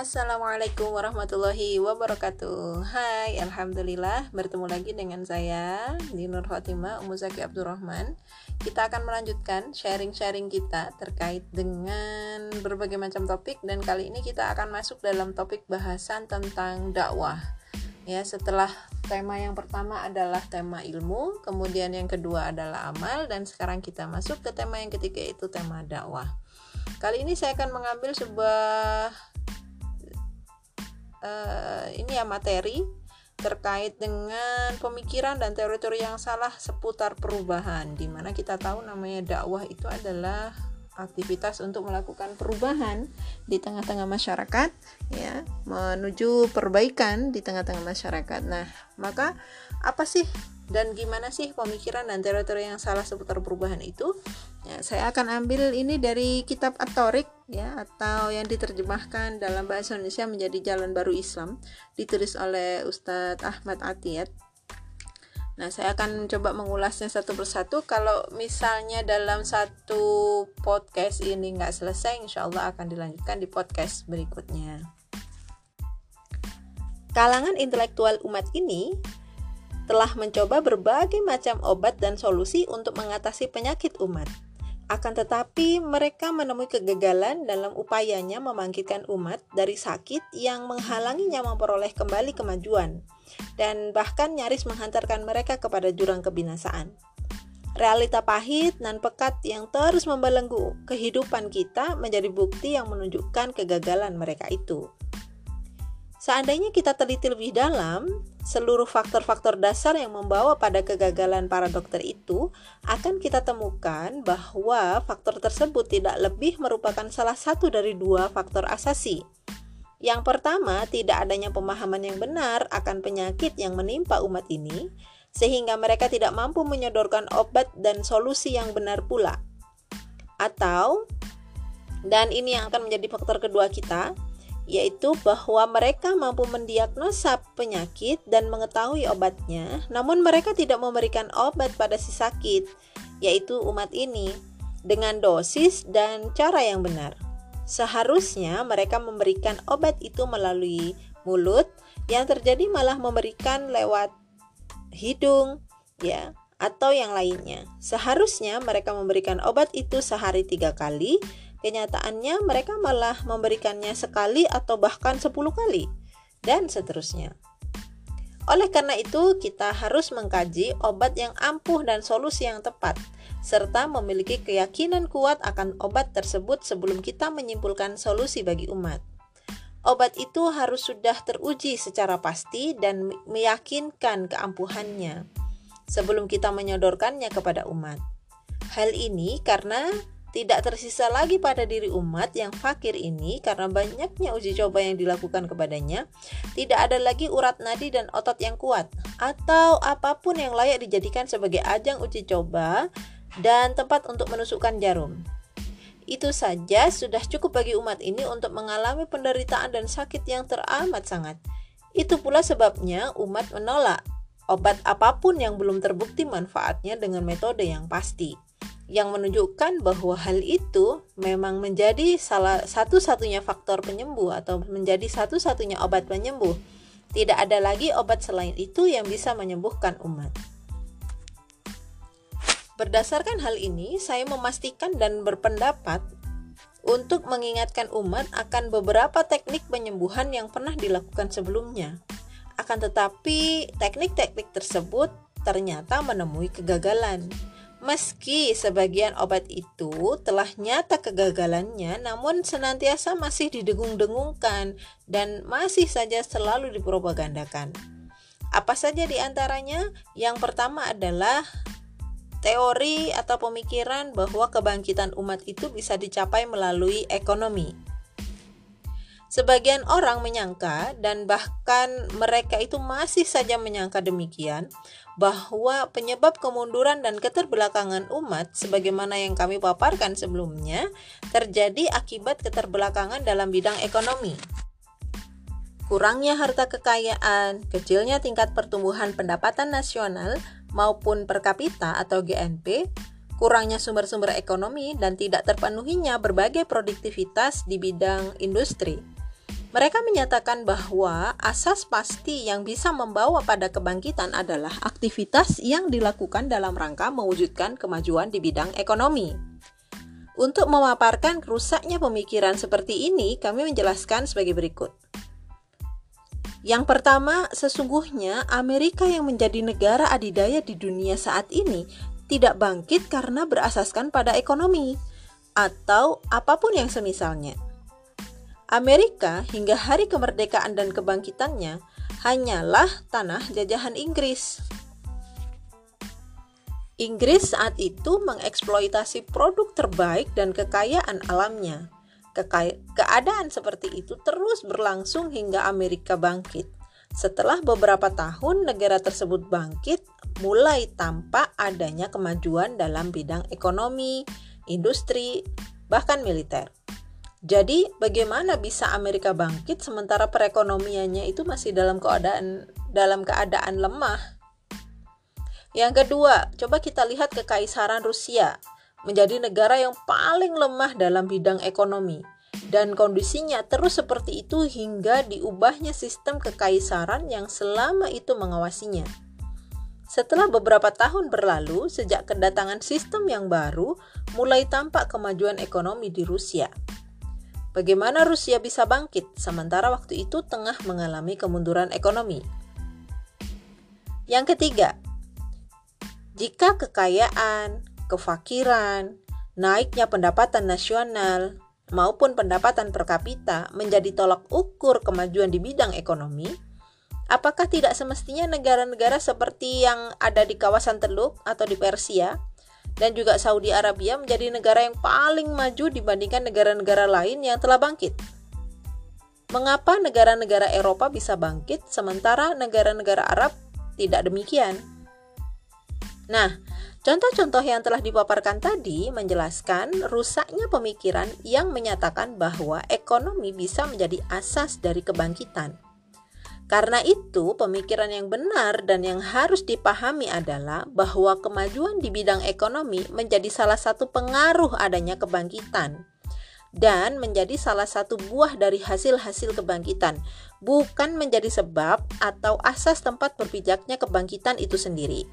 Assalamualaikum warahmatullahi wabarakatuh. Hai, Alhamdulillah Bertemu lagi dengan saya Dinur Fatimah Umu Zaki Abdurrahman. Kita akan melanjutkan sharing-sharing kita Terkait dengan berbagai macam topik Dan kali ini kita akan masuk dalam topik bahasan tentang dakwah. Ya, setelah tema yang pertama adalah tema ilmu Kemudian yang kedua adalah amal Dan sekarang kita masuk ke tema yang ketiga Itu tema dakwah. Kali ini saya akan mengambil sebuah uh, ini ya materi terkait dengan pemikiran dan teori-teori yang salah seputar perubahan di mana kita tahu namanya dakwah itu adalah aktivitas untuk melakukan perubahan di tengah-tengah masyarakat ya menuju perbaikan di tengah-tengah masyarakat. Nah, maka apa sih dan gimana sih pemikiran dan teori-teori yang salah seputar perubahan itu? Ya, saya akan ambil ini dari kitab At-Tariq ya atau yang diterjemahkan dalam bahasa Indonesia menjadi Jalan Baru Islam ditulis oleh Ustadz Ahmad Atiyat. Nah, saya akan coba mengulasnya satu persatu. Kalau misalnya dalam satu podcast ini nggak selesai, insya Allah akan dilanjutkan di podcast berikutnya. Kalangan intelektual umat ini telah mencoba berbagai macam obat dan solusi untuk mengatasi penyakit umat. Akan tetapi, mereka menemui kegagalan dalam upayanya membangkitkan umat dari sakit yang menghalanginya memperoleh kembali kemajuan, dan bahkan nyaris menghantarkan mereka kepada jurang kebinasaan. Realita pahit dan pekat yang terus membelenggu kehidupan kita menjadi bukti yang menunjukkan kegagalan mereka itu. Seandainya kita teliti lebih dalam, seluruh faktor-faktor dasar yang membawa pada kegagalan para dokter itu akan kita temukan bahwa faktor tersebut tidak lebih merupakan salah satu dari dua faktor asasi. Yang pertama, tidak adanya pemahaman yang benar akan penyakit yang menimpa umat ini, sehingga mereka tidak mampu menyodorkan obat dan solusi yang benar pula. Atau, dan ini yang akan menjadi faktor kedua kita, yaitu bahwa mereka mampu mendiagnosa penyakit dan mengetahui obatnya, namun mereka tidak memberikan obat pada si sakit, yaitu umat ini, dengan dosis dan cara yang benar. Seharusnya mereka memberikan obat itu melalui mulut, yang terjadi malah memberikan lewat hidung, ya, atau yang lainnya. Seharusnya mereka memberikan obat itu sehari tiga kali, Kenyataannya mereka malah memberikannya sekali atau bahkan sepuluh kali dan seterusnya. Oleh karena itu, kita harus mengkaji obat yang ampuh dan solusi yang tepat, serta memiliki keyakinan kuat akan obat tersebut sebelum kita menyimpulkan solusi bagi umat. Obat itu harus sudah teruji secara pasti dan meyakinkan keampuhannya sebelum kita menyodorkannya kepada umat. Hal ini karena tidak tersisa lagi pada diri umat yang fakir ini karena banyaknya uji coba yang dilakukan kepadanya, tidak ada lagi urat nadi dan otot yang kuat, atau apa pun yang layak dijadikan sebagai ajang uji coba dan tempat untuk menusukkan jarum. Itu saja sudah cukup bagi umat ini untuk mengalami penderitaan dan sakit yang teramat sangat. Itu pula sebabnya umat menolak obat apa pun yang belum terbukti manfaatnya dengan metode yang pasti yang menunjukkan bahwa hal itu memang menjadi salah satu-satunya faktor penyembuh atau menjadi satu-satunya obat penyembuh. Tidak ada lagi obat selain itu yang bisa menyembuhkan umat. Berdasarkan hal ini, saya memastikan dan berpendapat untuk mengingatkan umat akan beberapa teknik penyembuhan yang pernah dilakukan sebelumnya. Akan tetapi, teknik-teknik tersebut ternyata menemui kegagalan. Meski sebagian obat itu telah nyata kegagalannya, namun senantiasa masih didengung-dengungkan dan masih saja selalu dipropagandakan. Apa saja di antaranya? Yang pertama adalah teori atau pemikiran bahwa kebangkitan umat itu bisa dicapai melalui ekonomi. Sebagian orang menyangka, dan bahkan mereka itu masih saja menyangka demikian, bahwa penyebab kemunduran dan keterbelakangan umat, sebagaimana yang kami paparkan sebelumnya, terjadi akibat keterbelakangan dalam bidang ekonomi. Kurangnya harta kekayaan, kecilnya tingkat pertumbuhan pendapatan nasional maupun per kapita atau GNP, kurangnya sumber-sumber ekonomi, dan tidak terpenuhinya berbagai produktivitas di bidang industri. Mereka menyatakan bahwa asas pasti yang bisa membawa pada kebangkitan adalah aktivitas yang dilakukan dalam rangka mewujudkan kemajuan di bidang ekonomi. Untuk memaparkan rusaknya pemikiran seperti ini, kami menjelaskan sebagai berikut. Yang pertama, sesungguhnya Amerika yang menjadi negara adidaya di dunia saat ini tidak bangkit karena berasaskan pada ekonomi atau apa pun yang semisalnya. Amerika hingga hari kemerdekaan dan kebangkitannya hanyalah tanah jajahan Inggris. Inggris saat itu mengeksploitasi produk terbaik dan kekayaan alamnya. Keadaan seperti itu terus berlangsung hingga Amerika bangkit. Setelah beberapa tahun negara tersebut bangkit, mulai tampak adanya kemajuan dalam bidang ekonomi, industri, bahkan militer. Jadi, bagaimana bisa Amerika bangkit sementara perekonomiannya itu masih dalam keadaan dalam keadaan lemah? Yang kedua, coba kita lihat kekaisaran Rusia menjadi negara yang paling lemah dalam bidang ekonomi dan kondisinya terus seperti itu hingga diubahnya sistem kekaisaran yang selama itu mengawasinya. Setelah beberapa tahun berlalu, sejak kedatangan sistem yang baru, mulai tampak kemajuan ekonomi di Rusia. Bagaimana Rusia bisa bangkit sementara waktu itu tengah mengalami kemunduran ekonomi? Yang ketiga, jika kekayaan, kefakiran, naiknya pendapatan nasional, maupun pendapatan per kapita menjadi tolak ukur kemajuan di bidang ekonomi, apakah tidak semestinya negara-negara seperti yang ada di kawasan Teluk atau di Persia dan juga Saudi Arabia menjadi negara yang paling maju dibandingkan negara-negara lain yang telah bangkit. Mengapa negara-negara Eropa bisa bangkit sementara negara-negara Arab tidak demikian? Nah, contoh-contoh yang telah dipaparkan tadi menjelaskan rusaknya pemikiran yang menyatakan bahwa ekonomi bisa menjadi asas dari kebangkitan. Karena itu, pemikiran yang benar dan yang harus dipahami adalah bahwa kemajuan di bidang ekonomi menjadi salah satu pengaruh adanya kebangkitan dan menjadi salah satu buah dari hasil-hasil kebangkitan, bukan menjadi sebab atau asas tempat berpijaknya kebangkitan itu sendiri.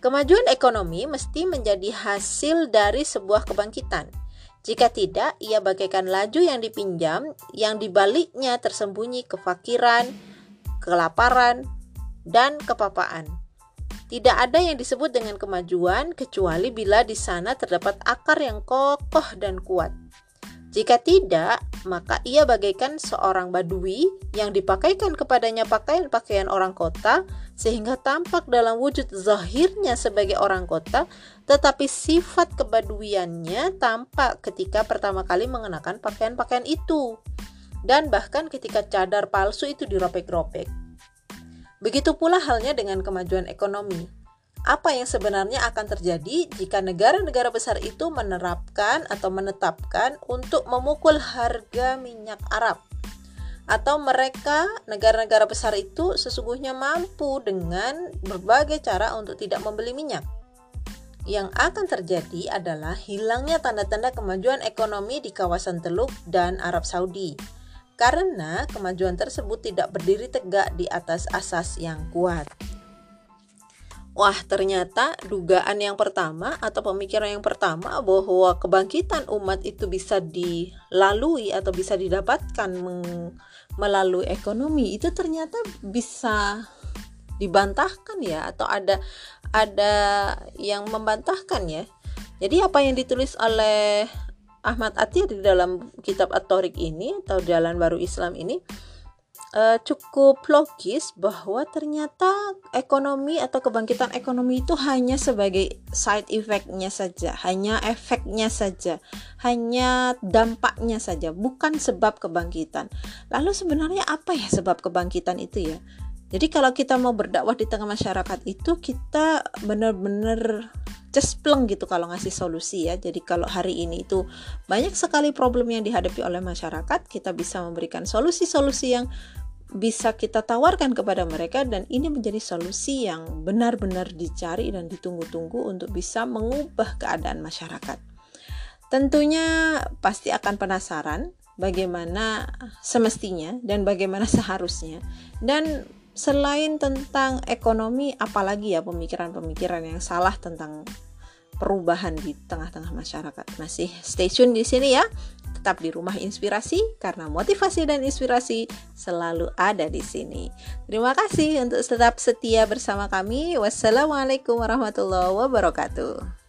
Kemajuan ekonomi mesti menjadi hasil dari sebuah kebangkitan jika tidak, ia bagaikan laju yang dipinjam yang dibaliknya tersembunyi kefakiran, kelaparan, dan kepapaan. Tidak ada yang disebut dengan kemajuan kecuali bila di sana terdapat akar yang kokoh dan kuat. Jika tidak, maka ia bagaikan seorang badui yang dipakaikan kepadanya pakaian-pakaian orang kota sehingga tampak dalam wujud zahirnya sebagai orang kota, tetapi sifat kebaduiannya tampak ketika pertama kali mengenakan pakaian-pakaian itu. Dan bahkan ketika cadar palsu itu diropek-ropek. Begitu pula halnya dengan kemajuan ekonomi apa yang sebenarnya akan terjadi jika negara-negara besar itu menerapkan atau menetapkan untuk memukul harga minyak Arab atau mereka negara-negara besar itu sesungguhnya mampu dengan berbagai cara untuk tidak membeli minyak. Yang akan terjadi adalah hilangnya tanda-tanda kemajuan ekonomi di kawasan Teluk dan Arab Saudi karena kemajuan tersebut tidak berdiri tegak di atas asas yang kuat. Wah, ternyata dugaan yang pertama atau pemikiran yang pertama bahwa kebangkitan umat itu bisa dilalui atau bisa didapatkan melalui ekonomi itu ternyata bisa dibantahkan ya atau ada ada yang membantahkan ya. Jadi apa yang ditulis oleh Ahmad Atir di dalam kitab At-Tariq ini atau Jalan Baru Islam ini uh, cukup logis bahwa ternyata ekonomi atau kebangkitan ekonomi itu hanya sebagai side effect-nya saja, hanya efeknya saja, hanya dampaknya saja, bukan sebab kebangkitan. Lalu sebenarnya apa ya sebab kebangkitan itu ya? Jadi kalau kita mau berdakwah di tengah masyarakat itu kita benar-benar cespleng gitu kalau ngasih solusi ya. Jadi kalau hari ini itu banyak sekali problem yang dihadapi oleh masyarakat, kita bisa memberikan solusi-solusi yang bisa kita tawarkan kepada mereka dan ini menjadi solusi yang benar-benar dicari dan ditunggu-tunggu untuk bisa mengubah keadaan masyarakat. Tentunya pasti akan penasaran bagaimana semestinya dan bagaimana seharusnya dan selain tentang ekonomi apalagi ya pemikiran-pemikiran yang salah tentang perubahan di tengah-tengah masyarakat. Masih stay tune di sini ya. Tetap di rumah inspirasi karena motivasi dan inspirasi selalu ada di sini. Terima kasih untuk tetap setia bersama kami. Wassalamualaikum warahmatullahi wabarakatuh.